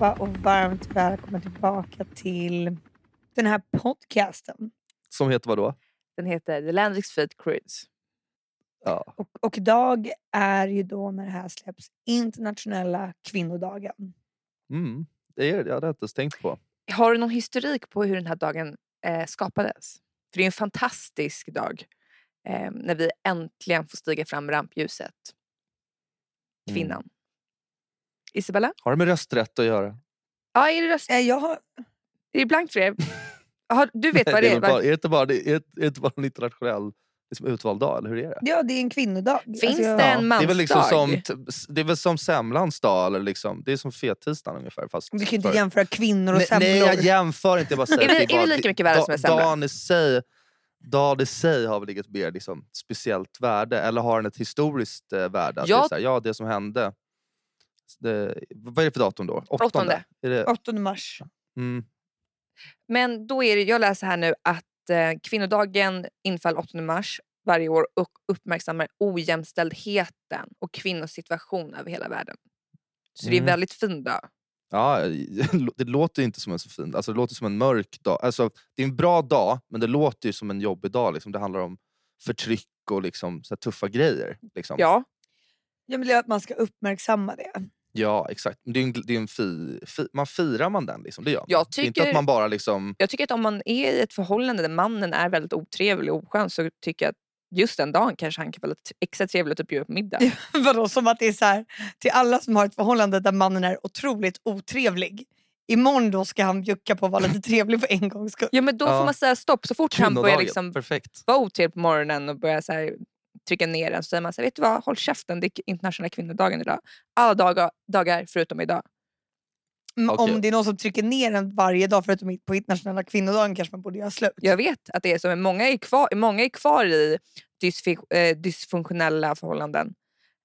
Allihopa och varmt välkomna tillbaka till den här podcasten. Som heter vad då? Den heter The Landrix Fate Cruise. Ja. Och, och idag är ju då när det här släpps internationella kvinnodagen. Mm, det är det. Jag hade inte ens tänkt på. Har du någon historik på hur den här dagen eh, skapades? För det är en fantastisk dag eh, när vi äntligen får stiga fram rampljuset. Kvinnan. Isabella? Har det med rösträtt att göra? Ja, är det, röst... Eh, Jag har, är det blankt för er? Har, du vet vad Nej, det är, bara, är, det inte bara, det är, är det inte bara en internationell liksom, utvald dag? Eller hur är det? ja, det är en kvinnodag. Finns Alltså, jag- det en det, är mansdag? väl liksom som, det är väl som semlans dag. Eller liksom, det är som fettisdagen ungefär. Fast Du kan inte för- jämföra kvinnor och semlor. nej, jag jämför inte. Jag bara säger Är vi- det är vi bara- lika mycket värda da- som en semla? Dagen i sig, dagen i sig har väl inget mer liksom, speciellt värde. Eller har den ett historiskt eh, värde? Att Ja. Det är så här, ja, det som hände. Det, vad är det för datum då? Åttonde. Är det, 8 mars. mm, Men då är det, jag läser här nu att eh, kvinnodagen infall 8 mars varje år och uppmärksammar ojämställdheten och kvinnors situation över hela världen. Så det är en Mm. väldigt fin dag. Ja, det låter inte som en så fin alltså, Det låter som en mörk dag. Alltså, det är en bra dag, men det låter ju som en jobbig dag. Liksom. Det handlar om förtryck och liksom, så här, tuffa grejer. Liksom. Ja, Jag vill att man ska uppmärksamma det. Ja exakt. Men Det är en, det är en fi, fi, man firar man den, liksom. det gör man. Jag är inte tycker- att man bara liksom... jag tycker att om man är i ett förhållande där mannen är väldigt otrevlig och oskön så tycker jag att just den dagen kanske han kan vara lite extra trevlig och typ bjuda på middag. Vadå, som att det är så här, till alla som har ett förhållande där mannen är otroligt otrevlig. Imorgon då ska han bjucka på att vara lite trevlig för en gångs skull. Ja men då Ja. får man säga stopp så fort han börjar liksom vara otrevlig på morgonen och börjar så här, trycka ner den så säger man så här, vet du vad, håll käften det är internationella kvinnodagen idag. Alla dagar, dagar förutom idag. Okej. Om det är någon som trycker ner en varje dag förutom på internationella kvinnodagen kanske man borde göra slut. Jag vet att det är så men många är kvar, många är kvar i eh, dysfunktionella förhållanden.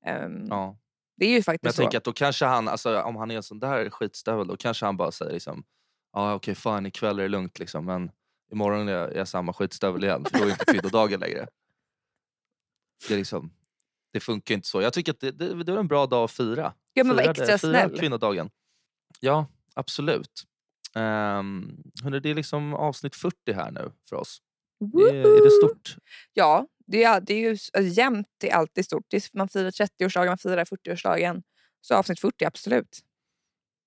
Ehm, Ja. Det är ju Men jag faktiskt så. tänker att då kanske han, alltså, om han är en sån där skitstövel, då kanske han bara säger liksom, ja okej fan ikväll är det lugnt liksom, men imorgon är jag, är jag samma skitstövel igen, för då är det inte kvinnodagen längre. Det, liksom, det funkar inte så. Jag tycker att det, det, det är en bra dag att fira. Ja men var extra fira snäll. kvinnodagen. Ja, absolut. Um, hörni, det är liksom avsnitt 40 här nu för oss. Är, är det stort? Ja, det är, det är ju alltså, jämnt, det är alltid stort. Är, man firar 30-årsdagen, man firar 40-årsdagen. Så avsnitt 40, absolut.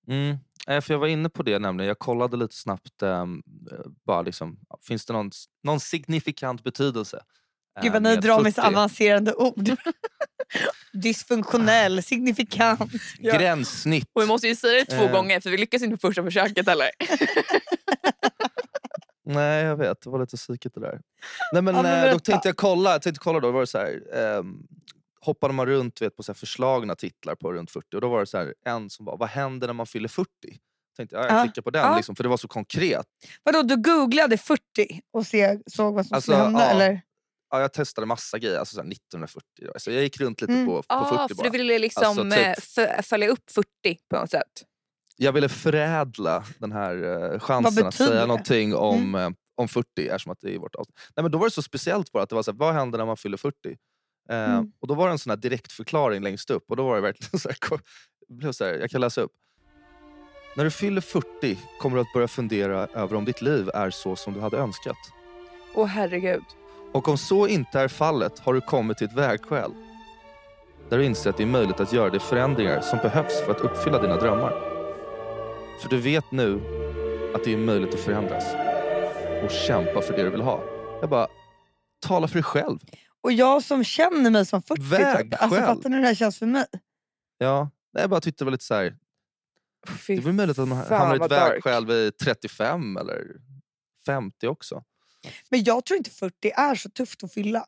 Mm. eh, För jag var inne på det nämligen. Jag kollade lite snabbt. ehm, eh, bara liksom, finns det någon, någon signifikant betydelse? Eh, Gud vad ni med drar med så 40? avancerade ord. Dysfunktionell, signifikant. Ja. Gränssnitt. Och vi måste ju säga det två Eh. gånger för vi lyckas inte på första försöket heller. Nej jag vet, det var lite psykigt det där. Nej, men, Ja, men eh, då tänkte jag kolla, jag tänkte kolla då, var det så här, ehm, hoppade man runt vet, på så här förslagna titlar på runt 40 och då var det så här, en som var Vad händer när man fyller 40? Tänkte jag, ja, jag Ja. klickar på den Ja. liksom, för det var så konkret. Vadå, du googlade 40 och såg vad som Alltså, skulle hända? ja. Eller? Ja, jag testade massa grejer, alltså så här 1940. då. Så jag gick runt lite Mm. på, på Ja, 40 Ah, för bara. du ville liksom Alltså, typ- eh, f- följa upp 40 på något sätt. jag ville förädla den här uh, chansen att säga det? någonting om, eh, om 40 eftersom att det är vårt avsnitt. Nej, men Då var det så speciellt bara att det var så här, vad händer när man fyller 40? Eh, Mm. Och då var det en sån här direktförklaring längst upp och då var det verkligen så här, så här, jag kan läsa upp. När du fyller 40 kommer du att börja fundera över om ditt liv är så som du hade önskat. Åh herregud. Och om så inte är fallet har du kommit till ett vägskäl. Där du inser att det är möjligt att göra de förändringar som behövs för att uppfylla dina drömmar. För du vet nu att det är möjligt att förändras. Och kämpa för det du vill ha. Jag bara, tala för dig själv. Och jag som känner mig som 40 typ. Alltså, Vägskäl. fattar ni hur det här känns för mig? Ja, jag bara tyckte det var lite så här. Fy Det är väl möjligt att man hamnar i ett vägskäl vid 35 eller 50 också. Men jag tror inte 40 är så tufft att fylla.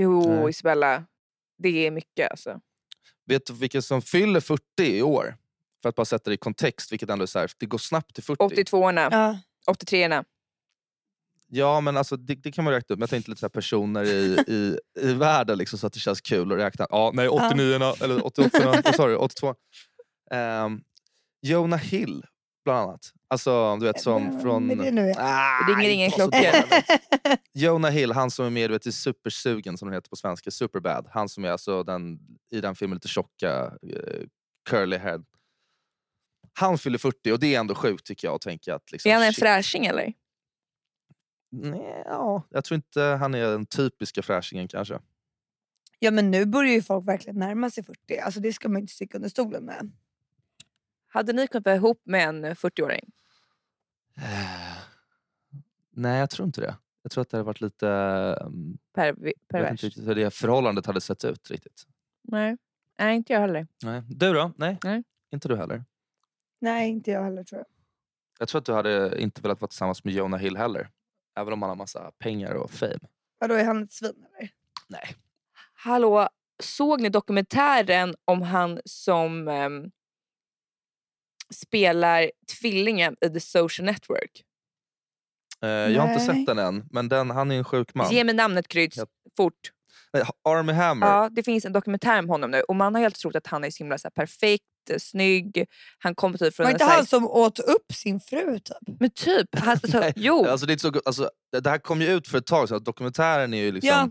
Jo Nej. Isabella, det är mycket alltså. Vet du vilka som fyller 40 i år? För att bara sätta det i kontext, vilket ändå är så här, det går snabbt till 40. 82orna, Ja. 83orna. Ja, men alltså, det, det kan man räkna upp. Men Jag tänkte lite så här personer i, i, i världen liksom, så att det känns kul att räkna. Ja, nej, 89 eller 88 vad sa du? 82. Um, Jonah Hill, bland annat. Alltså, du vet som från... är det nu? Ah, Det ringer ingen klocka. Jonah Hill, han som är med du vet, i Supersugen som den heter på svenska, Superbad. Han som är alltså den, i den filmen lite tjocka, uh, curly head. Han fyller 40 och det är ändå sjukt tycker jag. Att tänka att liksom, Är han en shit. fräsching eller? Nej, ja, jag tror inte han är den typiska fräschingen kanske. Ja men nu börjar ju folk verkligen närma sig 40. Alltså det ska man inte sticka under stolen med. Hade ni kunnat vara ihop med en 40-åring? Eh, Nej, jag tror inte det. Jag tror att det hade varit lite... um, Per, Jag vet inte hur det förhållandet hade sett ut riktigt. Nej. Nej, inte jag heller. Nej. Du då? Nej. Nej. Inte du heller? Nej inte jag heller tror jag. Jag tror att du hade inte velat vara tillsammans med Jonah Hill heller. Även om han har massa pengar och fame. Vadå är han ett svin eller? Nej. Hallå, såg ni dokumentären om han som ehm, spelar tvillingen i The Social Network? Eh, jag har inte sett den än, men den, han är en sjuk man. Ge mig namnet Kryds, Ja. fort. Nej, Army Hammer. Ja, det finns en dokumentär om honom nu och man har helt trott att han är så himla så här, perfekt, eh, snygg. Han kommer typ från Var en inte här, han som åt upp sin fru typ? Men typ, han, så, Nej, jo. Alltså, det, är så, alltså, det här kom ju ut för ett tag sedan. Dokumentären är ju liksom Ja.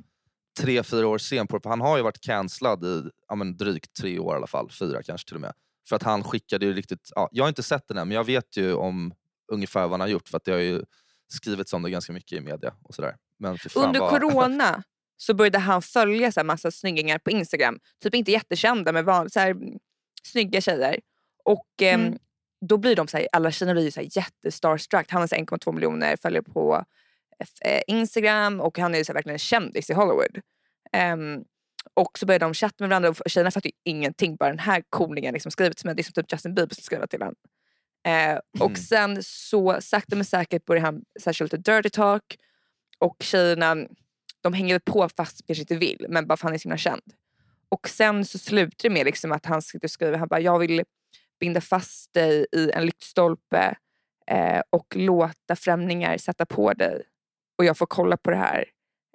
tre, fyra år sen på Han har ju varit cancellad i ja, men drygt tre år i alla fall. Fyra kanske till och med. För att han skickade ju riktigt... Ja, jag har inte sett den än, men jag vet ju om ungefär vad han har gjort. För att det har ju skrivits om det ganska mycket i media. och sådär. Men Under vad- corona så började han följa så här massa snyggingar på Instagram. Typ inte jättekända men van, så här, mm, snygga tjejer. Och ehm, Mm. då blir de så här, alla tjejer blir så här jättestarstruck. Han har så här 1,2 miljoner följare på eh, Instagram och han är så verkligen en kändis i Hollywood. Ehm, och så börjar de chatta med varandra och tjejerna fattar ju ingenting. Bara den här coolingen liksom skriver till mig. Det är som typ Justin Bieber som skriver till honom. Eh, och Mm. sen så sakta men säkert börjar han så här, köra lite dirty talk. Och tjejerna de hänger på fast kanske inte vill. Men bara för han är så himla känd. Och sen så slutar det med liksom att han skriver. Han bara, jag vill binda fast dig i en lyktstolpe eh, och låta främlingar sätta på dig. Och jag får kolla på det här.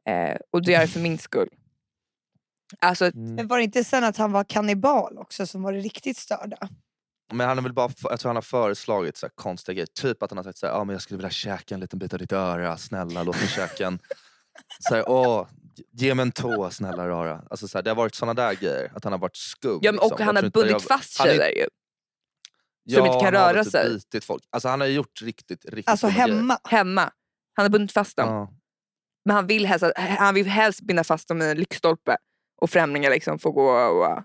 Eh, och det gör jag för min skull. Alltså, Mm. Men var det inte sen att han var kannibal också som var det riktigt störda? Men han har väl bara, jag tror han har föreslagit så här konstiga grejer. Typ att han har sagt så här, ah, men jag skulle vilja käka en liten bit av ditt öra. Snälla låt mig käka en. Så här, Åh, ge mig en tå snälla rara. Alltså, så här, det har varit såna där grejer. Att han har varit skum. ja, men, liksom. och han har bundit jag- fast han tjejer ju. som inte kan han har röra väl typ sig. bitit folk. Alltså, han har gjort riktigt, riktigt Alltså dumma grejer. hemma. Hemma. Han har bundit fast dem. Ja. Men han vill, helst, han vill helst binda fast dem i en lyktstolpe. Och främlingar liksom får gå och uh,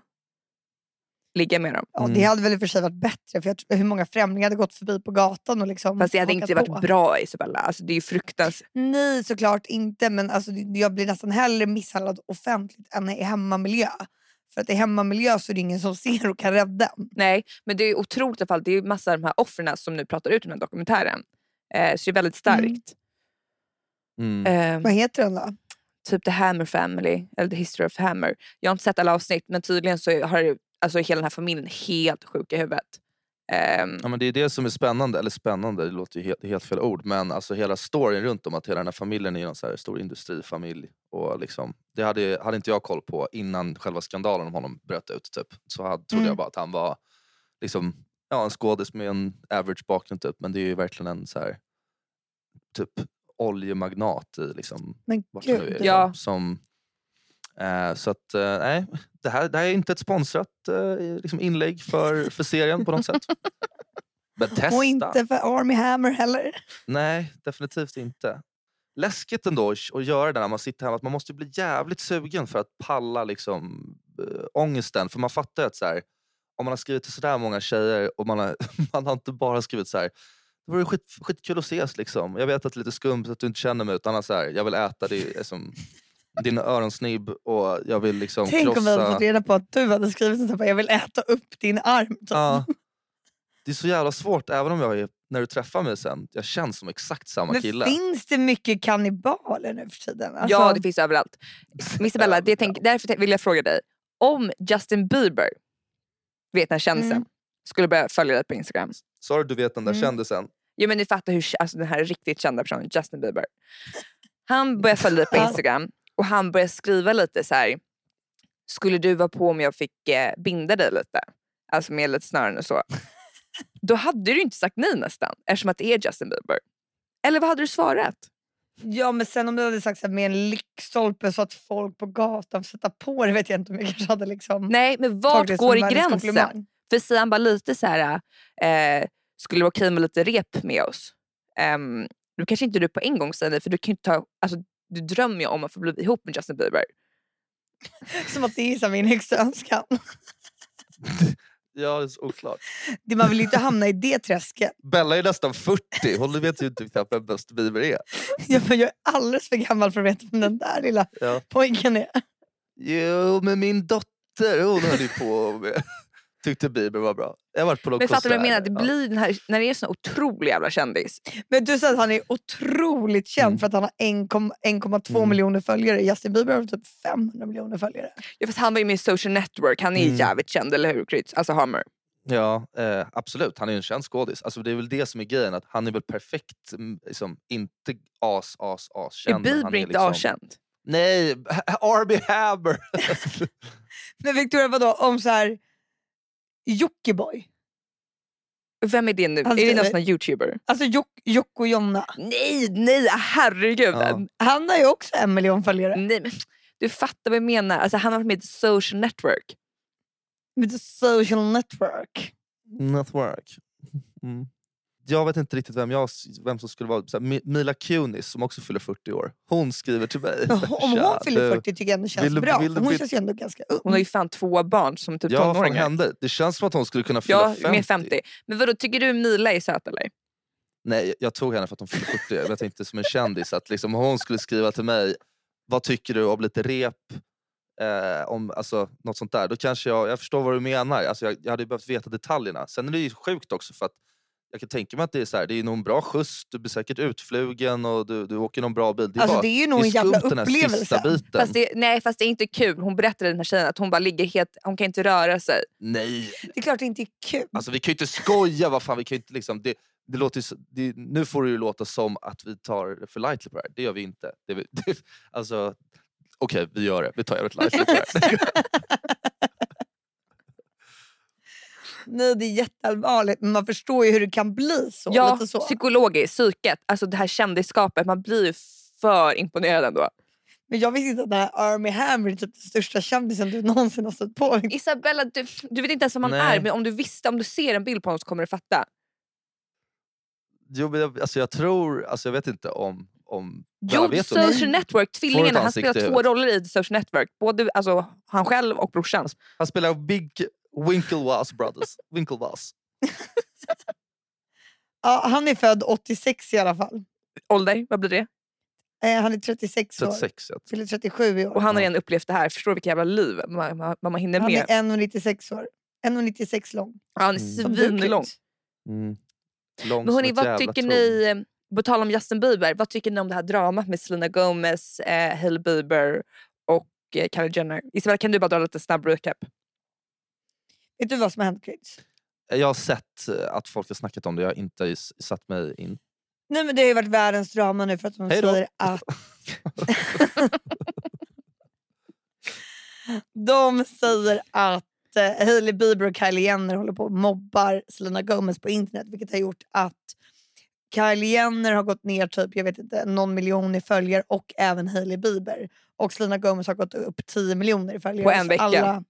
ligga med dem. Ja, Det Mm. hade väl i och för sig varit bättre för jag tror, hur många främlingar hade gått förbi på gatan och liksom Fast det hade inte varit på. bra Isabella. Alltså, det är ju fruktansvärt. Nej såklart inte men alltså, jag blir nästan hellre misshandlad offentligt än i hemmamiljö. För att i hemmamiljö så är det ingen som ser och kan rädda en. Nej, men det är otroligt i alla fall. Det är ju massa av de här offren som nu pratar ut i den här dokumentären. Eh, så det är väldigt starkt. Mm. Eh, Vad heter den då? Typ The Hammer Family, eller The History of Hammer. Jag har inte sett alla avsnitt men tydligen så har alltså, hela den här familjen helt sjuk i huvudet. Ehm, Ja, men det är det som är spännande, eller spännande, det låter ju helt, helt fel ord, men alltså hela storyn runt om att hela den här familjen är en så här stor industrifamilj. Och liksom, det hade, hade inte jag koll på innan själva skandalen om honom bröt ut. Typ. Så hade, trodde Mm. jag bara att han var liksom, ja, en skådis med en average bakgrund. Typ. Men det är ju verkligen en så här, typ oljemagnat i liksom, Men vart det nu är. gud. Liksom, Ja. som, eh, så att, eh, nej, det här, det här är inte ett sponsrat eh, liksom inlägg för, för serien på något sätt. Men testa! Och inte för Army Hammer heller. Nej, definitivt inte. Läskigt ändå att- att göra det när man sitter hemma. Att man måste bli jävligt sugen för att palla liksom, äh, ångesten. För man fattar ju att så här, om man har skrivit till sådär många tjejer och man har, man har inte bara skrivit så här. Det vore skit, skitkul att ses liksom. Jag vet att det är lite skumt att du inte känner mig utan så här, jag vill äta det, som, din öronsnibb och jag vill liksom Tänk om vi hade krossa... fått reda på att du hade skrivit här, jag vill äta upp din arm. Typ. Ja. Det är så jävla svårt även om jag är, när du träffar mig sen, jag känns som exakt samma Men kille. finns det mycket kannibaler nu för tiden? Alltså, Ja, det finns överallt. Isabella, det tänk, därför vill jag fråga dig. Om Justin Bieber, vet den kändisen, Mm. skulle börja följa dig på Instagram. Sa du du vet den där Mm. kändisen? Jo men ni fattar hur alltså, den här riktigt kända personen, Justin Bieber. Han börjar följa dig på. Instagram och han börjar skriva lite så här. Skulle du vara på om jag fick eh, binda dig lite? Alltså med lite snören och så. Då hade du inte sagt nej nästan eftersom att det är Justin Bieber. Eller vad hade du svarat? Ja men sen om du hade sagt så här, med en lyktstolpe så att folk på gatan får sätta på det vet jag inte om jag kanske hade liksom Nej men vart går världens gränsen? För säger han bara lite så här, eh, skulle det vara okej med lite rep med oss? Um, då kanske inte du på en gång säger nej för du kan ju inte ta, alltså, du drömmer ju om att få bli ihop med Justin Bieber. Som att det är så min högsta önskan. Ja, det är så oklart. Det- Man vill ju inte hamna i det träsket. Bella är nästan 40. Hon vet ju inte knappt vem Justin Bieber är. Jag, jag är alldeles för gammal för att veta vem den där lilla Ja. pojken är. Jo, men min dotter hon höll ju på med... Tyckte Bieber var bra. Jag har varit på någon Men fattar du vad jag menar? Det blir den här, när det är en sån otrolig jävla kändis. Men du sa att han är otroligt känd Mm. för att han har 1,- 1,2 Mm. miljoner följare. Justin Bieber har typ 500 miljoner följare. Ja, fast han var ju med i Social Network, han är Mm. jävligt känd, eller hur Kryds? Alltså Hammer. Ja, eh, absolut. Han är ju en känd skådis. Alltså, det är väl det som är grejen. Att han är väl perfekt, mm, liksom, inte as, as, as Är känd. han Bieber är inte liksom... avkänd? Nej, Arby Hammer! Men Victoria, vadå om så här Jockiboi? Vem är det nu? Han är det någon sån här youtuber? Alltså Jock- Jocke och Jonna. Nej, nej, herregud. Ja. Han har ju också en miljon följare. Nej, men, du fattar vad jag menar. Alltså, han har varit med i Social Network. Med social network. Network. Mm. Jag vet inte riktigt vem, jag, vem som skulle vara... Så här, Mi- Mila Kunis som också fyller 40 år. Hon skriver till mig. Om hon fyller du, 40 tycker jag ändå känns vill du- bra. du hon bli- känns ju ändå ganska ung. Hon har ju fan två barn som typ Ja, tonåringar. hände? Det känns som att hon skulle kunna fylla Ja, 50. med 50. Men vadå, tycker du Mila är söt eller? Nej, jag tog henne för att hon fyllde 40. Jag tänkte som en kändis att liksom, om hon skulle skriva till mig, vad tycker du om lite rep? Eh, om, alltså, något sånt där. Då kanske jag, jag förstår vad du menar. Alltså, jag, jag hade ju behövt veta detaljerna. Sen är det ju sjukt också för att jag kan tänka mig att det är så här, det är nog en bra skjuts, du blir säkert utflugen och du, du åker någon bra bil. Det är, Alltså bara, det är ju nog en jävla upplevelse. biten. Fast det, nej, fast det är inte kul. Hon berättade den här tjejen att hon bara ligger helt, hon kan inte röra sig. Nej, Det är klart det inte är kul. alltså, vi kan ju inte skoja. Vad fan, vi kan ju inte, liksom, det, det låter ju, det, nu får det ju låta som att vi tar det för lightly på det här. Det gör vi inte. Det, vi- det, alltså, Okej, vi gör det. Vi tar jävligt lightly på det här. Nej det är jätteallvarligt men man förstår ju hur det kan bli så. ja, lite så. psykologiskt, psyket, alltså det här kändisskapet. Man blir ju för imponerad ändå. Men jag visste inte att den här Army Hammer är typ den största kändisen du någonsin har stött på. Isabella, du, du vet inte ens vem han Nej. är men om du visste, om du ser en bild på honom så kommer du fatta. Jo, men jag, alltså jag tror, alltså jag vet inte om... om Jo, vet Social Network, tvillingarna. Han spelar två roller i Social Network. Både alltså, han själv och brorsan. Han spelar Big Winklevoss Brothers. Winklevoss. Ja, han är född 86 i alla fall. Ålder, vad blir det? Eh, han är 36 år. 36. jag tror. Fyller 37 i år. Och han har redan upplevt det här. Förstår du vilket jävla liv man, man, man hinner Han med? är 1,96 år. 1,96 lång. Ja, han är Mm. Svinlång. Mm. Lång Men hörni, vad tycker torn. ni, eh, på tal om Justin Bieber, vad tycker ni om det här dramat med Selena Gomez, eh, Hailey Bieber och eh, Kylie Jenner? Isabella, kan du bara dra lite snabb recap? Vet du vad som har hänt Kryds? Jag har sett eh, att folk har snackat om det, jag har inte satt mig in. Nej men det har ju varit världens drama nu för att då. säger att... de säger att eh, Hailey Bieber och Kylie Jenner håller på och mobbar Selena Gomez på internet vilket har gjort att Kylie Jenner har gått ner typ, jag vet inte, någon miljon i följare och även Hailey Bieber. Och Selena Gomez har gått upp 10 miljoner i följare. På en vecka. Alla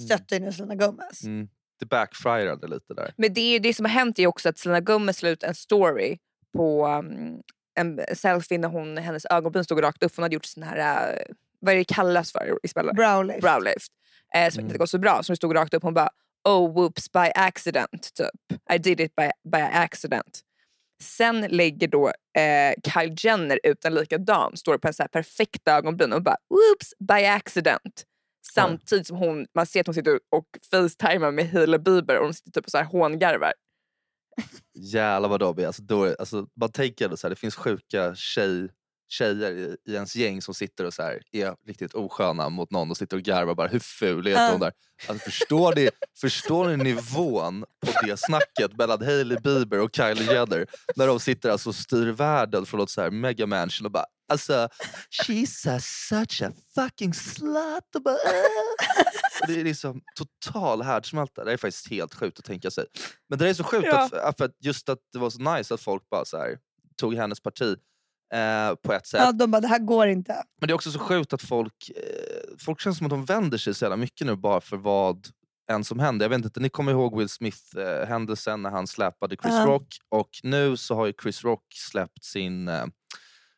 stöttar ju nu Selena Gomez. Mm. Det backfirade lite där. Men det, är, det som har hänt är också att Selena Gomez la ut en story på um, en selfie när hon, hennes ögonbryn stod rakt upp. Hon hade gjort sån här, uh, vad är det kallas för Isabella? Browlift. Browlift. Eh, som Mm. inte gått så bra. Som stod rakt upp. Hon bara oh whoops by accident. Typ. I did it by, by accident. Sen lägger då eh, Kylie Jenner ut en likadan, står på en så här perfekt ögonbryn och bara whoops by accident. Samtidigt som hon, man ser att hon sitter och facetimar med Hailey Bieber och de sitter typ och så här hångarvar. Jävlar vad de är. Alltså, då är alltså, man tänker ändå så här, det finns sjuka tjej, tjejer i, i ens gäng som sitter och så här, är riktigt osköna mot någon och sitter och garvar bara hur ful är hon där? Alltså, förstår, ni, förstår ni nivån på det snacket mellan Hailey Bieber och Kylie Jenner? När de sitter alltså och styr världen från något så här mega mansion och bara alltså she's a, such a fucking slut. Och det är liksom total härdsmälta. Det är faktiskt helt sjukt att tänka sig. Men det är så sjukt Ja. att, för att just att det var så nice att folk bara så här, tog hennes parti eh, på ett sätt. Ja, de bara, det här går inte. Men det är också så sjukt att folk, eh, folk känns som att de vänder sig så jävla mycket nu bara för vad än som hände. Jag vet inte, ni kommer ihåg Will Smith-händelsen när han släpade Chris Ja. Rock och nu så har ju Chris Rock släppt sin eh,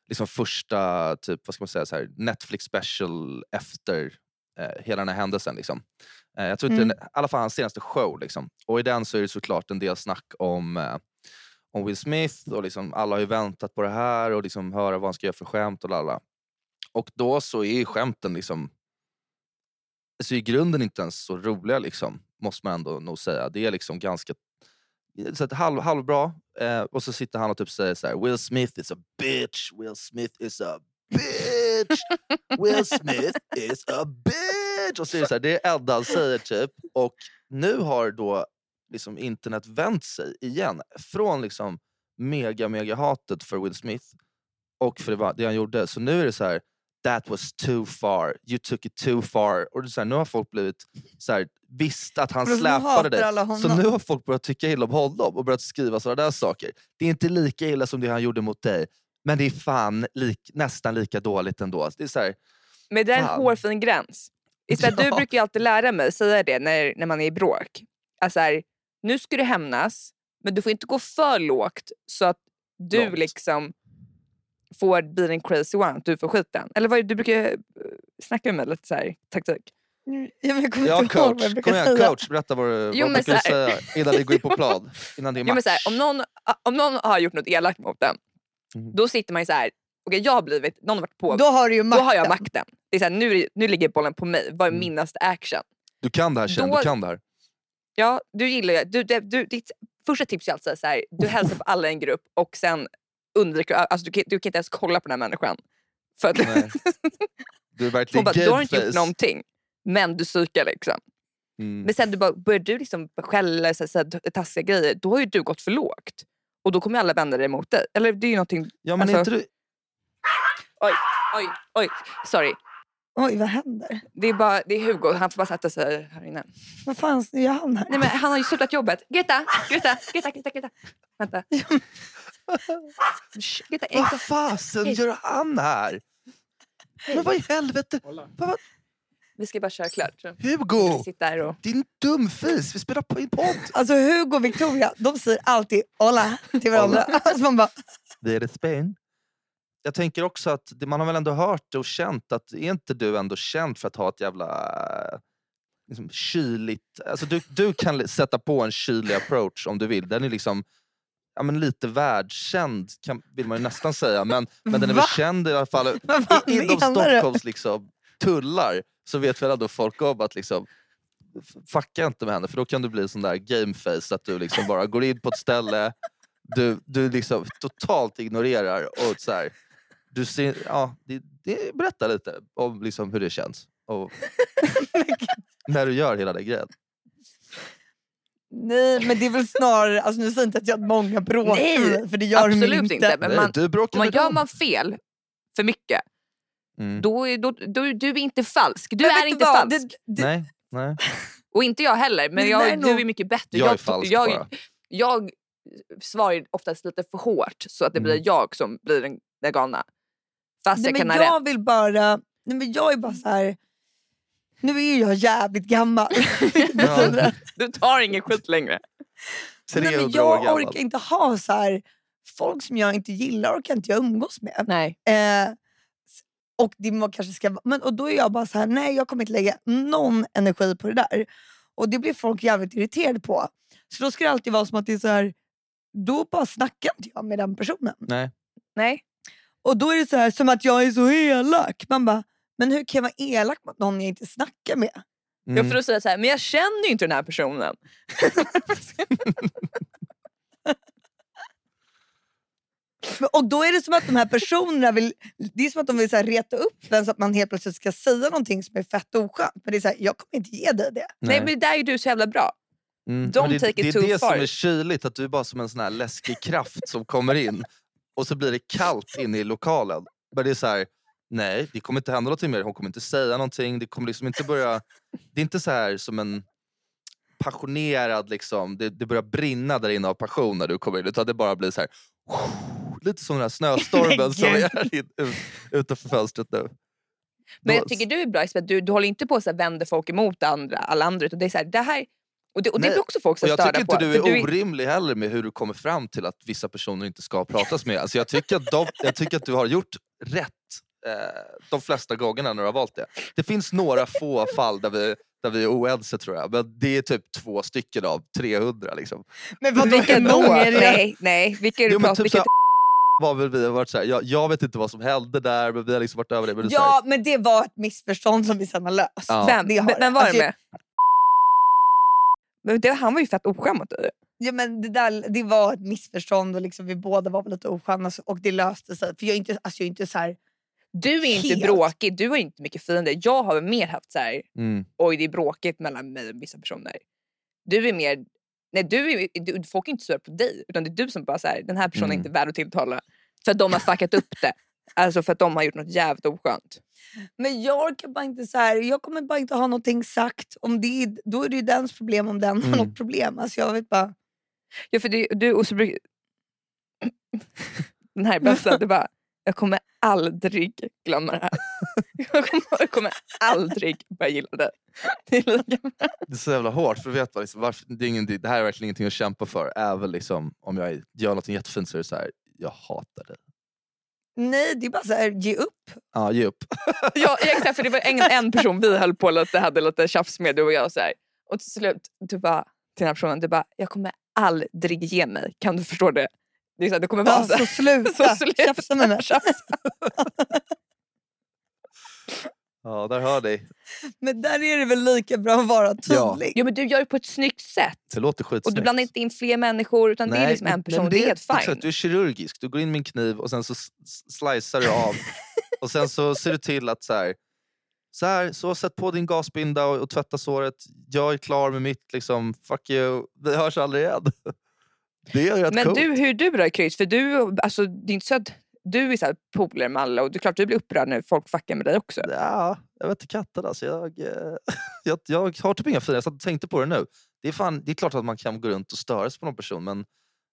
liksom första typ, vad ska man säga, så här, Netflix special efter eh, hela den här händelsen. Liksom. Eh, jag tror inte, Mm. I alla fall hans senaste show. Liksom. Och i den så är det såklart en del snack om, eh, om Will Smith och liksom, alla har ju väntat på det här och liksom höra vad han ska göra för skämt och lalla. Och då så är ju skämten liksom alltså i grunden inte ens så roliga liksom, måste man ändå nog säga. Det är liksom ganska så att halv, halvbra. Eh, och så sitter han och typ säger så här: Will Smith is a bitch, Will Smith is a bitch, Will Smith is a bitch. Och så är det så här, det är det enda han säger typ. Och nu har då liksom internet vänt sig igen från liksom mega mega hatet för Will Smith och för det, det han gjorde. Så nu är det så här that was too far, you took it too far. Och det är så här, nu har folk blivit så här, visst att han släpade dig. Så nu har folk börjat tycka illa om honom och börjat skriva sådana där saker. Det är inte lika illa som det han gjorde mot dig, men det är fan lik, nästan lika dåligt ändå. Det är så här, Men det är en Fan. hårfin gräns. Istället, Du Ja. brukar ju alltid lära mig säga det när, när man är i bråk. Alltså här, nu ska du hämnas, men du får inte gå för lågt så att du Långt. liksom får bli den crazy one, du får skiten. Eller vad du brukar eh, snacka med mig lite så här, taktik? Ja, jag kommer ja inte ihåg coach, vad jag brukar kom igen säga. coach, berätta vad, du- Jo, vad brukar säga innan ni går in på plan? Innan det är Jo, men match? så här, om, någon, om någon har gjort något elakt mot en, Mm. då sitter man ju så här. okej jag har blivit, någon har varit på, Då har du ju då makten. har jag makten. Det är så här, nu, det- nu ligger bollen på mig, vad är Mm. min nästa action? Du kan det här tjejen, Då- du kan det här. Ja, du gillar ju, du, du, du, ditt första tips är alltid så här, du hälsar på alla i en grupp och sen undviker, alltså du, du kan inte ens kolla på den här människan. För att Nej. Du är hon verkligen bara, du har inte gjort någonting. Men du psykar liksom. Mm. Men sen du bara, börjar du liksom skälla så så här, taskiga grejer, då har ju du gått för lågt. Och då kommer alla vända dig emot dig. Eller det är ju någonting... Ja, men alltså- inte du... Oj, oj, oj. Sorry. Oj, vad händer? Det är, bara, det är Hugo, han får bara sätta sig här inne. Vad fan gör han här? Nej, men han har ju slutat jobbet. Greta, Greta, Greta, Greta. Greta. Vänta. Greta, Vad fasen gör han här? Men vad i helvete? Vad, vad, Vi ska bara köra klart. Hugo! Här och... Din dumfis, vi spelar på en podd. Alltså Hugo och Victoria, de säger alltid hola till varandra. Alltså man bara, Vi är i Spanien. Jag tänker också att det, man har väl ändå hört och känt att är inte du ändå känd för att ha ett jävla eh, liksom, kyligt... Alltså du, du kan sätta på en kylig approach om du vill. Den är liksom ja, men lite världskänd kan, vill man ju nästan säga. Men, men den är väl Va? känd i alla fall vad inom du? Stockholms liksom, tullar så vet väl ändå folk om att liksom, fucka inte med henne för då kan du bli sån där gameface att du liksom bara går in på ett ställe, du, du liksom totalt ignorerar och så här, du ser, ja, det, det, berätta lite om liksom hur det känns och när du gör hela den grejen. Nej men det är väl snarare, alltså nu säger jag inte att jag har många bråk Nej, för det gör absolut inte. inte, men Nej, man- du bråkar man med gör dem. man fel för mycket, Mm. då, är- då, då, du är inte falsk. Du Men är inte vad? falsk. Det, det, Nej, nej. Och inte jag heller, men jag, är du är mycket bättre. Jag är falsk jag, bara. jag svarar ju oftast lite för hårt så att det Mm. blir jag som blir den, den galna. Fast nej, jag kan men ha jag rätt. vill bara, nej, men jag är bara så här. nu är ju jag jävligt gammal. Ja. Du tar ingen skit längre. Nej, men jag orkar inte ha så här folk som jag inte gillar orkar inte jag umgås med. Nej. Eh, och, det kanske ska, vara- men, och då är jag bara så här, nej jag kommer inte lägga någon energi på det där. Och det blir folk jävligt irriterade på. Så då ska det alltid vara som att det är så här, då bara snackar inte jag med den personen. Nej. Nej. Och då är det så här som att jag är så elak. Man bara, men hur kan jag vara elak mot någon jag inte snackar med? Mm. Jag får då säga så här, men jag känner ju inte den här personen. Men- Och då är det som att de här personerna vill, det är som att de vill så här reta upp en så att man helt plötsligt ska säga någonting som är fett oskönt. Men det är så här, jag kommer inte ge dig det. Nej. men där är du så jävla bra. Mm. Don't det, take it det är too det far. som är kyligt, att du är bara som en sån här läskig kraft som kommer in och så blir det kallt inne i lokalen. Men det är så här, nej det kommer inte hända någonting mer, hon kommer inte säga någonting, det kommer liksom inte börja... Det är inte så här som en passionerad, liksom, det, det börjar brinna där inne av passion när du kommer in, utan det bara blir så här... Lite som den här snöstormen som är ut, utanför fönstret nu. Men jag tycker du är bra Isabel, du, du håller inte på att vända folk emot andra, alla andra. Utan det är så här, det här och det, och det blir också folk som Och jag störda tycker på. inte du är orimlig heller med hur du kommer fram till att vissa personer inte ska pratas med. Alltså jag, tycker att de, jag tycker att du har gjort rätt eh, de flesta gångerna när du har valt det. Det finns några få fall där vi, där vi är oense tror jag. Men det är typ två stycken av 300. Liksom. Men vadå, Vilka då? är? Nej, nej. Vilka är Jo, men typ var väl vi har varit såhär, jag, jag vet inte vad som hände där men vi har liksom varit över det. Men Ja, men det var ett missförstånd som vi sen har löst. Ja. Vem, vem, var Alltså, det med? Men det, han var ju fett oskämd mot dig. Ja, men det, där, det var ett missförstånd och liksom vi båda var lite osköna så- och det löste sig. För jag är inte, alltså jag är inte så här, Du är inte Helt. bråkig, du har inte mycket fiender. Jag har väl mer haft så här, så här, mm. oj det är bråkigt mellan mig och vissa personer. Du är mer, nej du är, du, folk är inte sura på dig utan det är du som bara säger den här personen är Mm. inte värd att tilltala. För att de har fuckat upp det. Alltså för att de har gjort något jävligt oskönt. Men jag orkar bara inte så här, jag kommer bara inte ha någonting sagt. Om det, är- då är det ju dens problem om den har Mm. något problem. Alltså jag vet bara, Ja för det, du och så brukar... Den här är bästa, du bara jag kommer aldrig glömma det här. Jag kommer, jag kommer aldrig börja gilla det. Det är. Det så jävla hårt för vet man, liksom, varför, det, är ingen, det här är verkligen ingenting att kämpa för. Även liksom, om jag gör något jättefint så är det så här, jag hatar dig. nej det är bara så här, ge upp. Ja, ge upp. Ja, exakt, för det var en, en person vi höll på lite, hade lite tjafs med, du och jag. Och, så här. och till slut, du bara, till den här personen, du bara, jag kommer aldrig ge mig. Kan du förstå det? Det, är så här, det kommer vara så Alltså här. sluta Så sluta tjafsa med mig. Ja, där hör dig. Men där är det väl lika bra att vara Ja. tydlig. Jo, men du gör det på ett snyggt sätt. Det låter Och skitsnyggt. du blandar inte in fler människor utan det är liksom en person. men det är helt fine. Exakt, du är kirurgisk. Du går in med en kniv och sen så slicear du av. och sen så ser du till att så här, så här, så sätt på din gasbinda och, och tvätta såret. Jag är klar med mitt. Liksom, fuck you. Vi hörs aldrig igen. Det är rätt Men coolt. du, hur är du då Chris? För du, alltså, det är inte så att du är så här polare med alla och det är klart du blir upprörd när folk fuckar med dig också. Ja, jag vet inte katten alltså. Jag, eh, jag, jag har typ inga fiender. Jag tänkte på det nu. Det är, fan, det är klart att man kan gå runt och störa sig på någon person men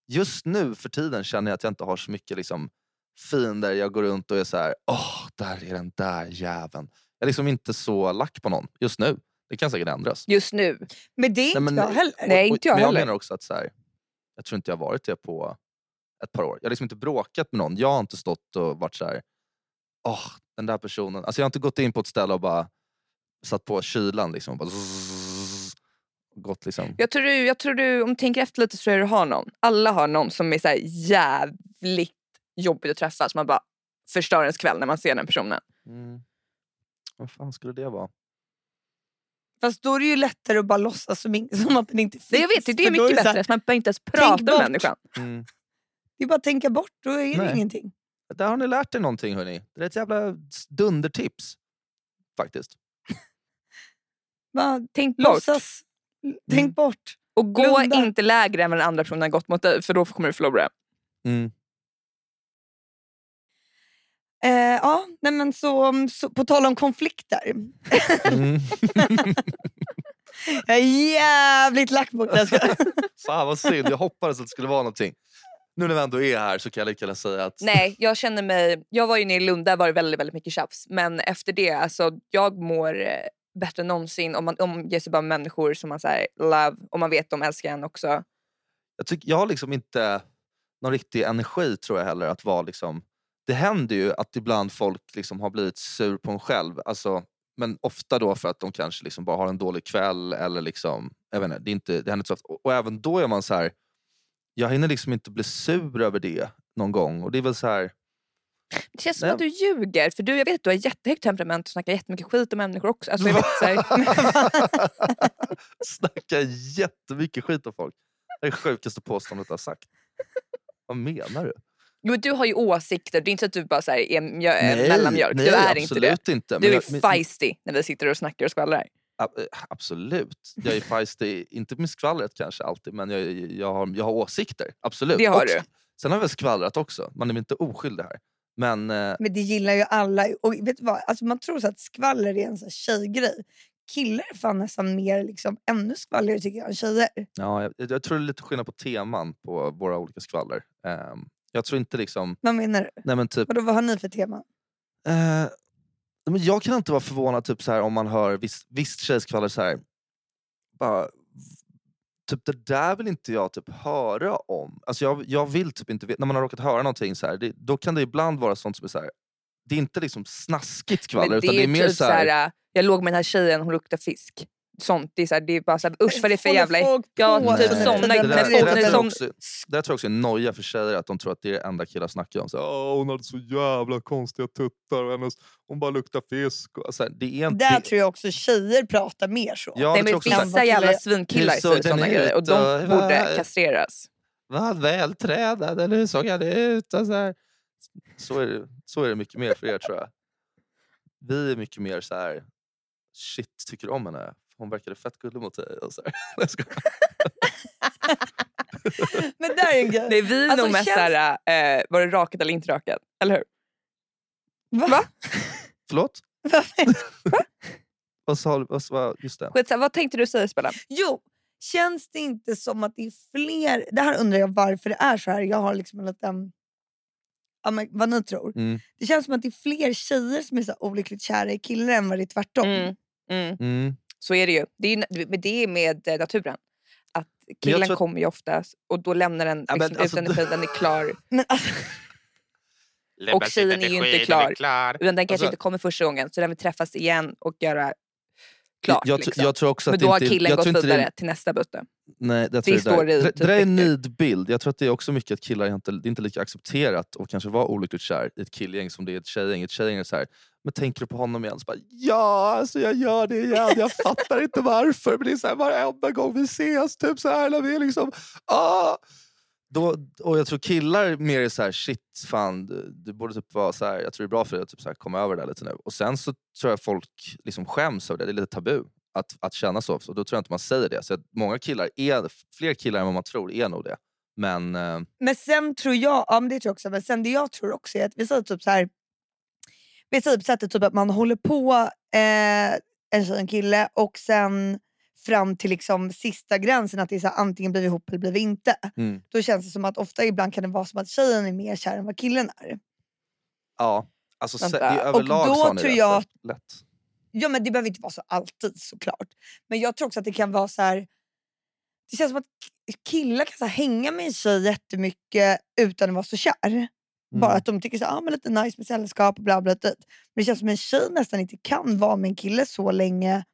just nu för tiden känner jag att jag inte har så mycket liksom, fiender. Jag går runt och är så här, åh, där är den där jäveln. Jag är liksom inte så lack på någon just nu. Det kan säkert ändras. Just nu. Men det är inte men- jag heller. Nej, Och- inte jag men jag heller. menar också att så här, jag tror inte jag har varit det på ett par år. Jag har liksom inte bråkat med någon. Jag har inte stått och varit så här, åh, den där personen. Alltså jag har inte gått in på ett ställe och bara satt på kylan liksom. Bara zzz, gått liksom. Jag tror, du, jag tror du, om du tänker efter lite så tror jag du har någon. Alla har någon som är så här jävligt jobbig att träffa. Som man bara förstör ens kväll när man ser den personen. Mm. Vad fan skulle det vara? Fast då är det ju lättare att bara låtsas som, ing- som att den inte finns. Det jag vet, det är mycket så här, bättre. Så man behöver inte ens prata med bort. människan. Mm. Det är bara att tänka bort, då är det Nej. ingenting. Där har ni lärt er någonting hörni. Det är ett jävla dundertips. Faktiskt. Bara Tänk bort. låtsas, tänk Mm. bort. Och gå Blunda. inte lägre än vad den andra personen har gått mot dig för då kommer du förlora. Mm. Eh, ja, nej men så, så, på tal om konflikter. Mm. Jag är jävligt lack på det. Fan vad synd, jag hoppades att det skulle vara någonting. Nu när vi ändå är här så kan jag lika gärna säga att Nej, jag känner mig... Jag var ju nere i Lund, där var det väldigt, väldigt mycket tjafs. Men efter det, alltså jag mår eh, bättre än någonsin om man omger sig bara med människor som man säger love och man vet de älskar en också. jag, tycker, jag har liksom inte någon riktig energi tror jag heller att vara liksom... Det händer ju att ibland folk liksom har blivit sur på en själv. Alltså, men ofta då för att de kanske liksom bara har en dålig kväll eller liksom... Jag vet inte, det, är inte, det händer inte så ofta. Och, även då är man så här... Jag hinner liksom inte bli sur över det någon gång. Och det är väl så här... Det känns som Nej. att du ljuger. För du, jag vet att du har jättehögt temperament och snackar jättemycket skit om människor också. Alltså, jag vet, så Snackar jättemycket skit om folk. Det är det sjukaste påståendet jag har sagt. Vad menar du? Jo, men du har ju åsikter, det är inte så att du bara så här, är mjö, äh, mellanmjölk. nej, du är inte det. inte. Du är men- feisty när vi sitter och snackar och skvallrar. eh, Absolut. Jag är feisty, inte med skvallret kanske alltid, men jag, jag, har, jag har åsikter. Absolut. Det har Och du. Sen har jag väl skvallrat också. Man är väl inte oskyldig här. Men eh, Men det gillar ju alla. Och vet du vad? Alltså man tror så att skvaller är en här tjejgrej. Killar är fan nästan mer, liksom, ännu skvallrigare tycker jag än tjejer. ja, jag, jag tror det är lite skillnad på teman på våra olika skvaller. Ehm, jag tror inte liksom... Vad menar du? Nej men typ Vadå, vad har ni för tema? Eh, Men jag kan inte vara förvånad typ så här, om man hör viss, visst tjejskvaller så här. Bara, typ det där vill inte jag typ höra om. Alltså jag, jag vill typ inte veta, när man har råkat höra någonting så här, det, då kan det ibland vara sånt som är så här. Det är inte liksom snaskigt skvaller Men det utan det är är mer typ så här, jag låg med den här tjejen, hon luktar fisk. Sånt, det är, såhär, det är bara såhär, usch vad det är för jävla... Ja, typ så somna, det där, Men det, där tror jag också, det där tror jag också är en noja för tjejer, att de tror att det är det enda killar snackar om. Så, här, Åh, hon hade så jävla konstiga tuttar och hennes, hon bara luktar fisk. Och, så här, det är inte, Där tror jag också tjejer pratar mer så. Ja, nej, det men så här, vissa jävla killar- svinkillar säger såna grejer och de Va? borde kastreras. Vad vältränad, eller hur såg han ut? Och så, här. Så, är det, så är det mycket mer för er tror jag. Vi är mycket mer så här. shit, tycker du om henne? Hon verkade fett gullig mot dig. Och så här. Men där är en grej. Nej, vi är Alltså, nog mest känns- såhär, eh, var det rakat eller inte rakat? Eller hur? Va? Förlåt? Vad sa? Vad, vad, just det. Skitsa, vad tänkte du säga Spela? Jo, känns det inte som att det är fler... Det här undrar jag varför det är så här. Jag har liksom en liten... Ja, men vad ni tror. Mm. Det känns som att det är fler tjejer som är så olyckligt kära i killar än vad det är tvärtom. Mm. Mm. Så är det ju. Det är, det är med eh, naturen. Att killen tror att- kommer ju oftast och då lämnar den Ja, men liksom, alltså, ut energin, den är klar. Men alltså, Och tjejen är ju inte klar. Utan den kanske Alltså- inte kommer första gången så den vill träffas igen och göra klart. jag, liksom. jag tror också men då det har killen jag gått inte det- vidare till nästa byte. Nej, Det det, står det, det där är en nidbild. Jag tror att det är också mycket att killar inte, det är inte lika accepterat att kanske vara olyckligt kär i ett killgäng som det är i ett tjejgäng. Ett tjejgäng är så här, men tänker du på honom igen? Så bara, ja, alltså jag gör det igen. Jag fattar inte varför. Men det är så här, varenda gång vi ses, typ så här när vi är liksom, ah! Då, och jag tror killar mer är så här, shit fan, du, du borde typ vara så här, jag tror det är bra för dig att typ så här, komma över det där lite nu. Och sen så tror jag folk liksom skäms över det, det är lite tabu att, att känna så. Och då tror jag inte man säger det. Så att många killar, är, fler killar än vad man tror är nog det. Men eh, men sen tror jag, ja men det tror jag också, men sen det jag tror också är att vi säger typ så här. Vi säger på sättet typ att man håller på eh, en tjej och en kille och sen fram till liksom sista gränsen att det är så här, antingen blir vi ihop eller blir vi inte. mm, Då känns det som att ofta ibland kan det vara som att tjejen är mer kär än vad killen är. ja, alltså, se, i Och överlag då så har ni tror jag- så lätt. Ja men det behöver inte vara så alltid såklart. Men jag tror också att det kan vara så här. Det känns som att killar kan så här, hänga med en tjej jättemycket utan att vara så kär. Bara Mm. att de tycker så, ah, men lite nice med sällskap och bla bla. bla. Men det känns som en tjej nästan inte kan vara med en kille så länge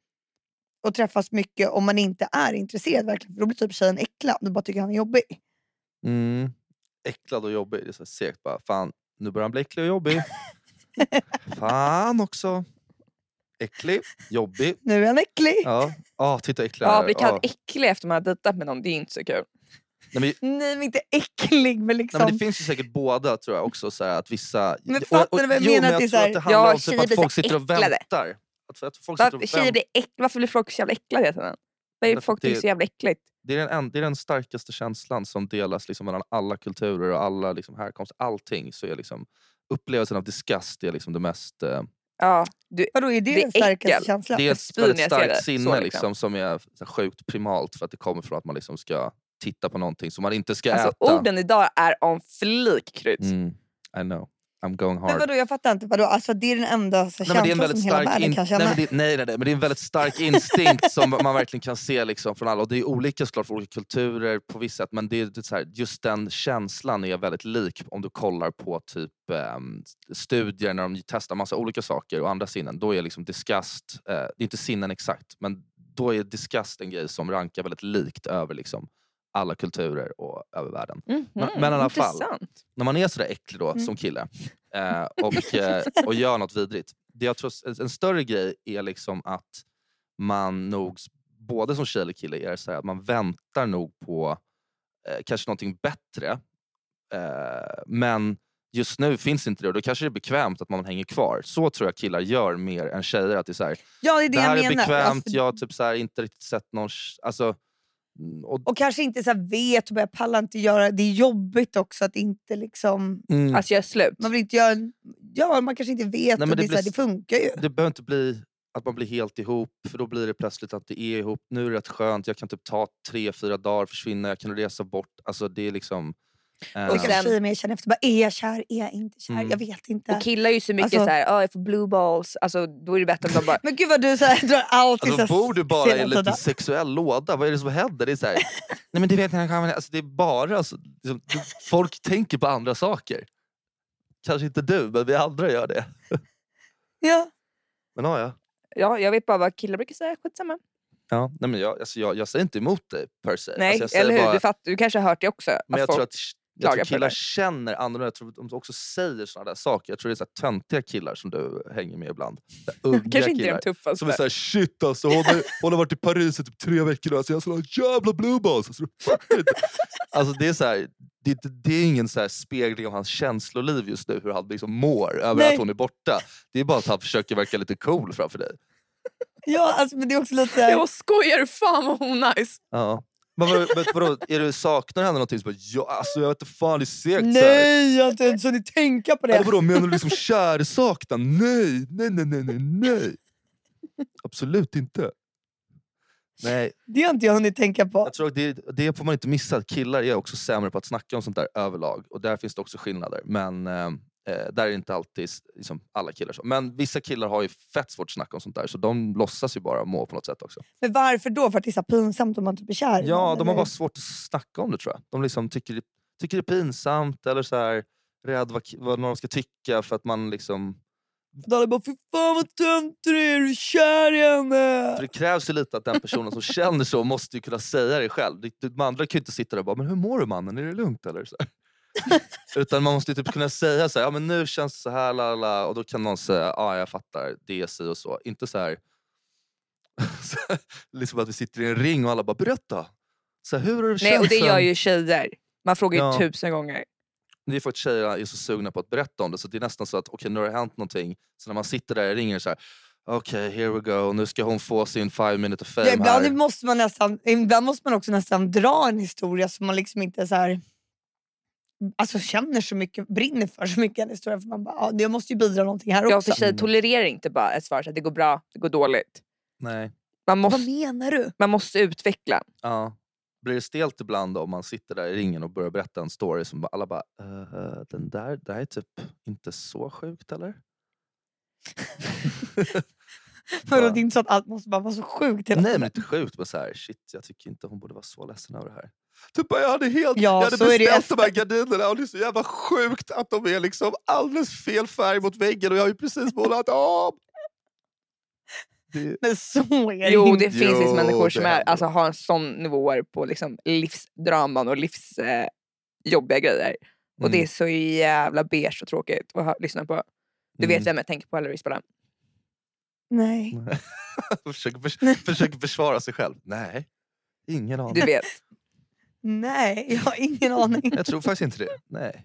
och träffas mycket om man inte är intresserad verkligen. För då blir typ tjejen äcklad och bara tycker han är jobbig. Mm. Äcklad och jobbig, det är så segt bara. Fan, nu börjar han bli äcklig och jobbig. Fan också. Äcklig, jobbig. Nu är han äcklig. Ja, ah, titta äcklig Ja, bli kallad äcklig efter man har dejtat med någon, det är inte så kul. Nej, men, Nej men inte äcklig men liksom. Nej, men det finns ju säkert båda tror jag också. Så här, att vissa... Men och- fattar ni vad jag jo, menar? Att det jag tror att det handlar Ja, om typ att folk sitter och äcklade. väntar. Att, att folk Var, tjejer blir äck, varför blir folk så jävla äcklade hela tiden? Vad är folk det- tycker är så jävla äckligt? Det är, den, en- det är den starkaste känslan som delas liksom mellan alla kulturer och alla liksom härkomster. Allting. Så är liksom, upplevelsen av disgust är liksom det mest... Eh, Ja, du, Vadå är det, det är den starkaste äckel. känslan? det är ett väldigt ser starkt det. sinne Så liksom. liksom. som är här sjukt primalt för att det kommer från att man liksom ska titta på någonting som man inte ska alltså, äta. orden idag är on flik Kryds. Mm, I know. I'm going Men hard. vadå jag fattar inte. Vadå? Alltså, det är den enda så, Nej, men det är en känslan som hela världen in... kan känna. men det, nej, nej, nej, men det är en väldigt stark instinkt som man verkligen kan se liksom från alla. Och det är olika såklart för olika kulturer på vissa sätt. Men det är, det är så här, just den känslan är väldigt lik om du kollar på typ ehm, studier när de testar massa olika saker och andra sinnen. Då är liksom disgust, eh, det är inte sinnen exakt, men då är disgust en grej som rankar väldigt likt över liksom alla kulturer och över världen. Mhm, Men- men i alla fall. intressant. När man är sådär äcklig då, Mm. som kille eh, och, eh, och gör något vidrigt. Det jag tror, en, större grej är liksom att man nog, både som tjej eller kille, är så här att man väntar nog på eh, kanske någonting bättre. Eh, men just nu finns inte det och då kanske det är bekvämt att man hänger kvar. Så tror jag killar gör mer än tjejer. Att det är så här, Ja det är det, det här är bekvämt, Alltså, jag har typ så här, inte riktigt sett någon... Alltså, mm, och, Och kanske inte så här vet och börjar palla inte göra. Det är jobbigt också att inte liksom... mm, jag är slut. Man vill inte göra... Ja man kanske inte vet Nej, det, det är så här, blir- det funkar ju. det behöver inte bli att man blir helt ihop, för då blir det plötsligt att det är ihop. Nu är det rätt skönt, jag kan typ ta tre, fyra dagar, försvinna, jag kan resa bort. Alltså det är liksom... Eh, Och Och sen, tjejer mer känner efter. Bara, är jag kär? Är jag inte kär? Mm. Jag vet inte. Och killar är ju så mycket Alltså- så här, "Ah, jag får blue balls. Alltså, då är det bättre om de bara... Men gud vad du så här, drar allt Alltså, så bor du bara i en liten sexuell låda? Vad är det som händer? Det är så här, nej men det vet jag, alltså, det är bara alltså, liksom, folk tänker på andra saker. Kanske inte du, men vi andra gör det. Ja. Men ja, ja. Ja, jag vet bara vad killar brukar säga. Skitsamma. ja nej, men jag, alltså, jag, jag säger inte emot dig per se. Nej, alltså, jag säger eller hur? bara- Du, fatt, du kanske har hört det också. Men jag folk- tror att jag tror killar känner annorlunda. Jag tror att de också säger sådana där saker. Jag tror det är så här töntiga killar som du hänger med ibland. Ugga kanske inte killar. de tuffaste. Som är såhär shit alltså, hon har, hon har varit i Paris i typ tre veckor nu, alltså jag har såna jävla blue balls. Alltså, alltså det är så här, det, det, är ingen så här spegling av hans känsloliv just nu, hur han liksom mår över Nej. att hon är borta. Det är bara att han försöker verka lite cool framför dig. ja, alltså, men det är också lite Jag skojar, fan vad hon är nice. Ja. Men, vadå, är du, saknar henne någonting? Så bara, ja, alltså, jag vet inte fan, det är segt. Nej, jag har inte ens hunnit tänka på Eller det. vadå, menar du liksom kärsaknad? Nej, nej, nej, nej, nej, nej. Absolut inte. Nej, Det har inte jag hunnit tänka på. jag tror att det, det får man inte missa. Killar är också sämre på att snacka om sånt där överlag. Och där finns det också skillnader. Men eh, eh, där är inte alltid liksom, alla killar så. Men vissa killar har ju fett svårt att snacka om sånt där. Så de låtsas ju bara må på något sätt också. Men varför då? För att det är så pinsamt om man typ är kär Ja, de har bara svårt att snacka om det tror jag. De liksom tycker, det- tycker det är pinsamt eller så här, rädd vad, vad någon ska tycka för att man liksom Alla bara fy fan vad töntig du är, är du kär i henne? För det krävs ju lite att den personen som känner så måste ju kunna säga det själv. Det- De andra kan ju inte sitta där och bara “men hur mår du mannen, är det lugnt eller?” så här. Utan man måste typ kunna säga så här, “ja men nu känns det så här, la, la, la. och då kan någon säga “ja jag fattar, det är si och så”. Inte så här, liksom att vi sitter i en ring och alla bara “berätta”. Så här, hur har det Nej, och det gör sen?" ju tjejer. Man frågar ju Ja. tusen gånger. Det är för att tjejer är så sugna på att berätta om det så det är nästan så att okej nu har det hänt någonting. Så när man sitter där i ringen så här. okej here we go, nu ska hon få sin five minute of fame Ja, ibland, här. måste man nästan, ibland måste man också nästan dra en historia som man liksom inte så här, alltså känner så mycket, brinner för så mycket i en historia. För man bara, ja, jag måste ju bidra någonting här Jag också. för tjejer Mm. tolererar inte bara ett svar så att det går bra, det går dåligt. Nej. Man Vad måste, menar du? man måste utveckla. Ja. Blir det stelt ibland om man sitter där i ringen och börjar berätta en story som alla bara "Eh, den där, det här är typ inte så sjukt eller? För Bara- det är inte så att allt måste bara vara så sjukt hela Nej tiden. men inte sjukt men så här, shit jag tycker inte hon borde vara så ledsen över det här. Typ jag hade, helt, Ja, jag hade så är det ju beställt de här gardinerna och det är så jävla sjukt att de är liksom alldeles fel färg mot väggen och jag har ju precis målat om. Det, Men så är det Jo, det finns liksom Jo, människor som är, alltså, har en sån nivåer på liksom, livsdraman och livsjobbiga eh, grejer. Och det är Mm. så jävla beige och tråkigt att lyssna på. Du vet Mm. vem jag tänker på eller Isabella? Nej. försöker, förs- försöker försvara sig själv. Nej, ingen aning. Du vet. Nej, jag har ingen aning. Jag tror faktiskt inte det. Nej.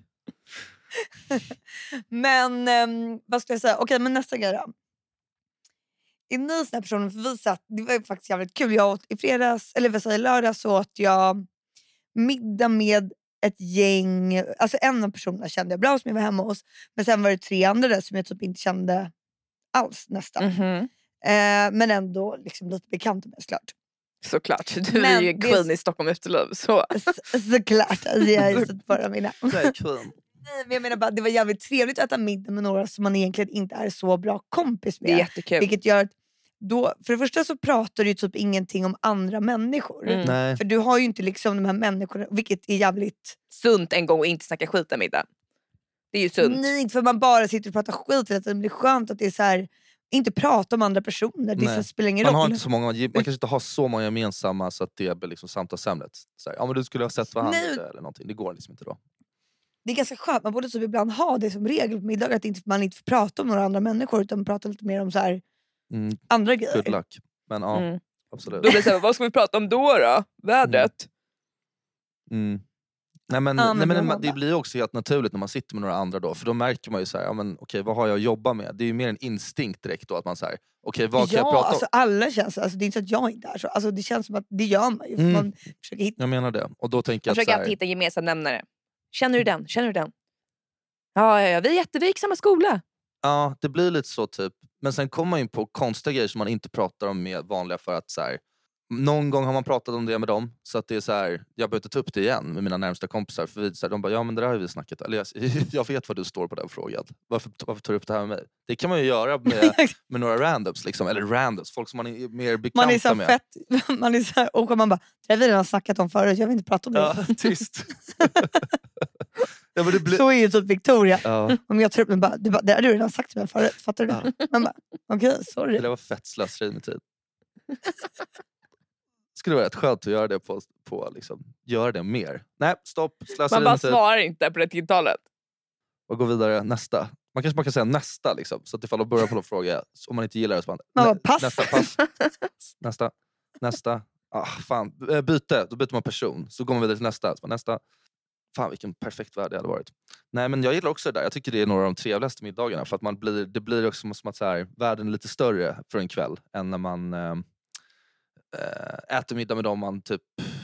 Men ehm, vad ska jag säga? Okej, men nästa grej då. Är ni såna personer, för vi satt, det var faktiskt jävligt kul. Jag åt i fredags, eller vad säger lördag så åt jag middag med ett gäng, alltså en av personerna kände jag bra som jag var hemma hos. Men sen var det tre andra där som jag typ inte kände alls nästan. Mhm. Eh, men ändå liksom lite bekanta med såklart. Såklart. Du är Men ju det- queen i Stockholm Efterlöv. Så. S- såklart, alltså, jag har ju sett bara mina. Nej, queen. Nej, men jag menar bara, det var jävligt trevligt att äta middag med några som man egentligen inte är så bra kompis med. Det är jättekul. Vilket gör att då, för det första så pratar du ju typ ingenting om andra människor. Mm. Nej. För du har ju inte liksom de här människorna, vilket är jävligt... Sunt en gång och inte snacka skit en middag. Det är ju sunt. Nej, inte för man bara sitter och pratar skit hela tiden. Det är skönt att det är så här, inte prata om andra personer. Det Nej. spelar ingen Man, har roll. inte så många, man kanske inte har så många gemensamma så att det blir liksom samtalsämnet. Så här, ja, men du skulle ha sett vad han Nej. gjorde eller någonting. Det går liksom inte då. Det är ganska skönt, man borde typ ibland ha det som regel på middagar. Att inte, man inte får prata om några andra människor utan prata lite mer om så här, Mm, andra grejer. good luck. Men ja, Mm. absolut. Då blir det så här, vad ska vi prata om då? då? Vädret? Mm. Nej, men, nej, men det blir också helt naturligt när man sitter med några andra då. För då märker man ju så här, ja, men, okej, vad har jag att jobba med? Det är ju mer en instinkt direkt då. Att man säger, okej vad kan ja, jag prata alltså om? alla känns alltså, Det är inte så att jag inte är så. Alltså, det känns som att det gör man ju. För Mm. Man försöker hitta Jag menar det. Och då tänker Jag jag, att, så försöker här, hitta en gemensam nämnare. Känner du den? Känner du den? Ja, ja, ja. vi är i samma skola. Ja, det blir lite så typ. Men sen kommer man in på konstiga grejer som man inte pratar om med vanliga för att så här, någon gång har man pratat om det med dem. Så att det är så här, jag behöver inte ta upp det igen med mina närmsta kompisar. För vi, så här, de bara, ja men det där har vi snackat Eller jag, jag vet vad du står på den frågan. Varför, varför tar du upp det här med mig? Det kan man ju göra med, med några randoms. Liksom. Eller randoms, folk som man är mer bekanta Man är så med. fett, man är så här, och man bara, det har vi redan snackat om förut, jag vill inte prata om det. Ja, tyst. ja, det blir, Så är ju typ Victoria. ja, Om jag tar upp den bara, du bara, det har du redan sagt till mig förut, fattar du det? Man bara, okej sorry. det där var fett slöseri med tid. Skulle vara rätt skönt att göra det på, på liksom, göra det mer. Nej, stopp. Slöseri Man bara tid. svarar inte på det tilltalet. och gå vidare nästa. Man kanske bara kan säga nästa, liksom, så att ifall de börjar på någon fråga, om man inte gillar det så bara, Man bara, "Nä- pass." nästa, pass. nästa, nästa. Ah, fan. Eh, Byte, då byter man person. Så går man vidare till nästa. Så nästa. Fan vilken perfekt värld det hade varit. Nej men jag gillar också det där. Jag tycker det är några av de trevligaste middagarna. För att man blir, det blir också som att så här, världen är lite större för en kväll än när man eh, äter middag med dem man typ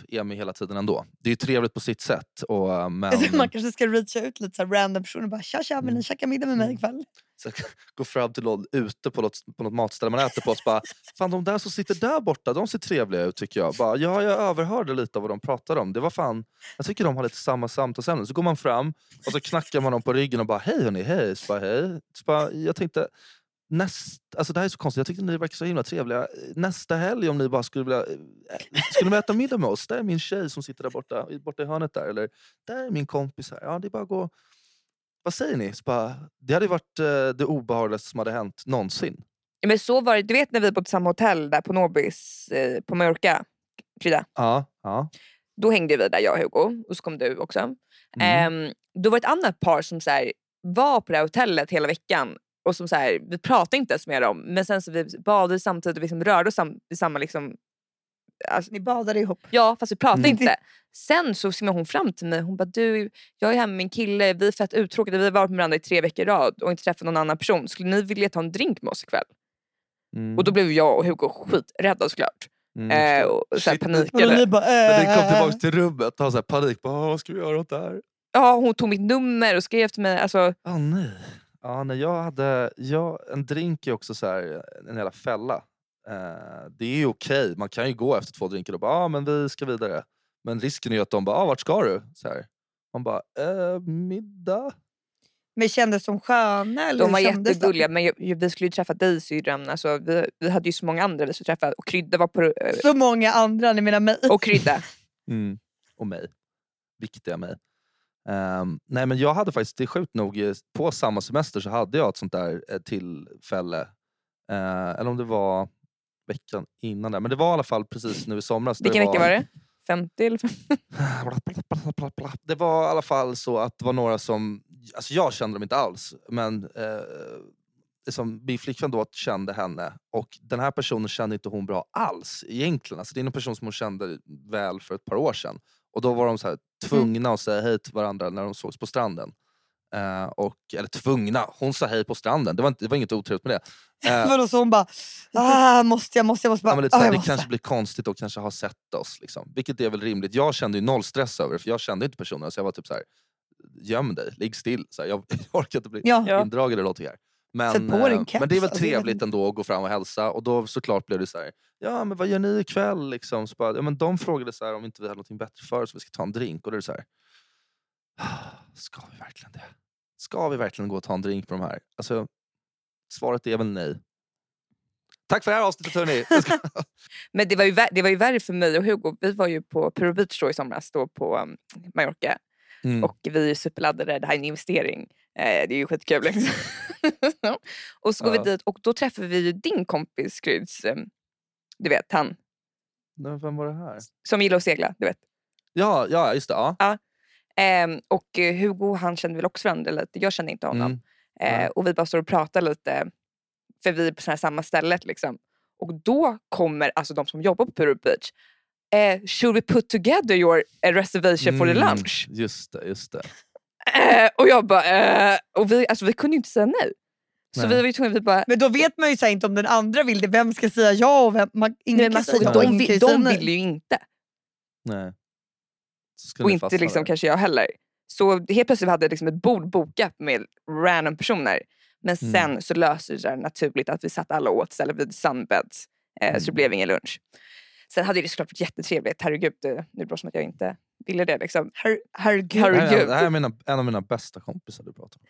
är med hela tiden ändå. Det är ju trevligt på sitt sätt. Och, eh, men, Man kanske ska reacha ut lite så random personer och bara tja tja, vill ni käka middag med mig ikväll? Så gå fram till någon ute på något, på något matställe man äter på och bara Fan de där som sitter där borta, de ser trevliga ut tycker jag. Bara, ja, jag överhörde lite av vad de pratade om. Det var fan, jag tycker de har lite samma samtalsämnen. Så går man fram och så knackar man dem på ryggen och bara hej hörni, hej. Så bara, hej. Så bara, jag tänkte Näst, alltså det här är så konstigt, jag tyckte ni verkar så himla trevliga. Nästa helg om ni bara skulle vilja eh, skulle ni äta middag med oss? Där är min tjej som sitter där borta, borta i hörnet där. Eller där är min kompis här. Ja, det bara gå vad säger ni? Bara, det hade varit eh, det obehagligaste som hade hänt någonsin. Ja, Men så var det, du vet när vi bodde på samma hotell där på Nobis eh, på Mallorca, Krydda. Ja, ja. Då hängde vi där jag och Hugo och så kom du också. Mm. Ehm, då var det ett annat par som så här, var på det här hotellet hela veckan och som så här, vi pratade inte ens med dem men sen så vi badade samtidigt och vi liksom rörde oss sam, i samma liksom, alltså, Ni badade ihop. Ja fast vi pratade Mm. inte. Sen så simmade hon fram till mig hon bara du jag är här med min kille, vi är fett uttråkade, vi har varit med varandra i tre veckor i rad och inte träffat någon annan person. Skulle ni vilja ta en drink med oss ikväll? Mm. Och då blev jag och Hugo skiträdda såklart. Mm, Eh, och så här Shit, panik. Och ni Eller, bara, det. När ni kom äh, tillbaka till rummet och så här panik. Bara, "Åh, vad ska vi göra åt det här? ja, hon tog mitt nummer och skrev till mig. Alltså, Ah, nej. Ja, nej, jag hade, jag, en drink är också så här, en jävla fälla. Eh, det är ju okej, man kan ju gå efter två drinkar och bara ah, men vi ska vidare. Men risken är ju att de bara ah, vart ska du? Så här. Man bara eh, middag? Men kändes de sköna? Eller de var jättegulliga men jag, jag- vi skulle ju träffa dig syrran. Alltså, vi, vi hade ju så många andra vi skulle träffa och Krydda var på... eh, Så många andra, ni menar mig. Och Krydda. Mm. Och mig. Viktiga mig. Ehm, nej men jag hade faktiskt, det är sjukt nog, eh, på samma semester så hade jag ett sånt där eh, tillfälle. Eh, eller om det var veckan innan där. Men det var i alla fall precis nu i somras. Vilken vecka var det? 50 eller 50? Det var i alla fall så att det var några som, alltså jag kände dem inte alls, men eh, liksom, min flickvän då kände henne och den här personen kände inte hon bra alls egentligen. Alltså, det är en person som hon kände väl för ett par år sedan. Och då var de så här, tvungna att säga hej till varandra när de sågs på stranden. Eh, och, eller tvungna, hon sa hej på stranden. Det var, inte, det var inget otrevligt med det. Eh, Vadå, så hon bara, ah, måste jag, måste jag, måste bara, Ja, men lite ah, såhär, jag det måste. kanske blir konstigt att kanske ha sett oss. Liksom. Vilket är väl rimligt. Jag kände ju noll stress över det, för jag kände inte personen. Så jag var typ så här: göm dig, ligg still. Så här, jag, jag orkar inte bli Ja. Indragen eller någonting här. Men, en eh, men det är väl alltså, trevligt inte. ändå att gå fram och hälsa. Och då såklart blev det så här, ja men vad gör ni ikväll? Liksom. Så bara, ja, men de frågade så här, om inte vi hade något bättre för oss, vi ska ta en drink. Och då är det så här, ska vi verkligen det? Ska vi verkligen gå och ta en drink på de här? Alltså, svaret är väl nej. Tack för det här avsnittet hörni! Men det var, ju, det var ju värre för mig och Hugo. Vi var ju på Peru Beach då i somras då på um, Mallorca. Mm. Och vi är superladdade, det här är en investering. Eh, det är ju skitkul. Liksom. och så går Ja. vi dit och då träffar vi ju din kompis Kryds. eh, Du vet han Nej, Vem var det här? som gillar att segla. Du vet. Ja, ja just det. Ja. Ehm, och eh, Hugo han kände väl också varandra lite. Jag kände inte honom. Mm. Eh, Nej. och vi bara står och pratar lite. För vi är på samma stället. Liksom. Och då kommer alltså de som jobbar på Peru Beach. Eh, should we put together your eh, reservation for the Mm, lunch? Just det, just det. Eh, och jag bara, eh, och vi, alltså, vi kunde ju inte säga nej. Så Nej. vi var ju tvungna, vi bara, Men då vet man ju så här, inte om den andra vill det. Vem ska säga ja och vem? Man, ingen nej, men kan man säga de, ingen vi- kan ju säga de nej. ville ju inte. Nej. Och inte liksom, där. kanske jag heller. Så helt plötsligt hade jag liksom ett bord bokat med random personer. Men Mm. sen så löste det sig naturligt att vi satt alla åt istället vid sunbeds. Eh, Så det Mm. blev ingen lunch. Sen hade det såklart varit jättetrevligt. Herregud, det, nu låter det som att jag inte ville det. Liksom. Her, herregud. Är, Herregud. det här är mina, en av mina bästa kompisar du pratar om.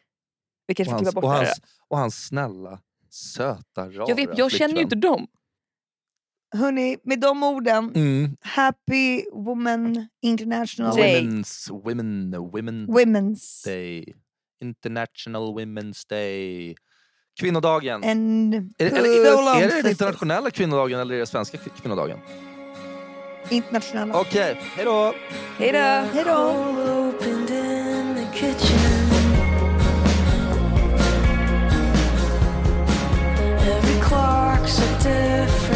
Vi kanske Och hans, bort och, det hans, och hans snälla, söta, rara Jag, vet, jag känner ju inte dem. Hörni, med de orden, Mm. Happy Woman International Day. Women's, women, women Women's Day. International Women's Day. Kvinnodagen. and Är, är, long, är det den internationella kvinnodagen eller är det svenska kvi- kvinnodagen? Internationella. Okej, hejdå! Hej då! Hej då! Hole opened in the kitchen. Every clock's a different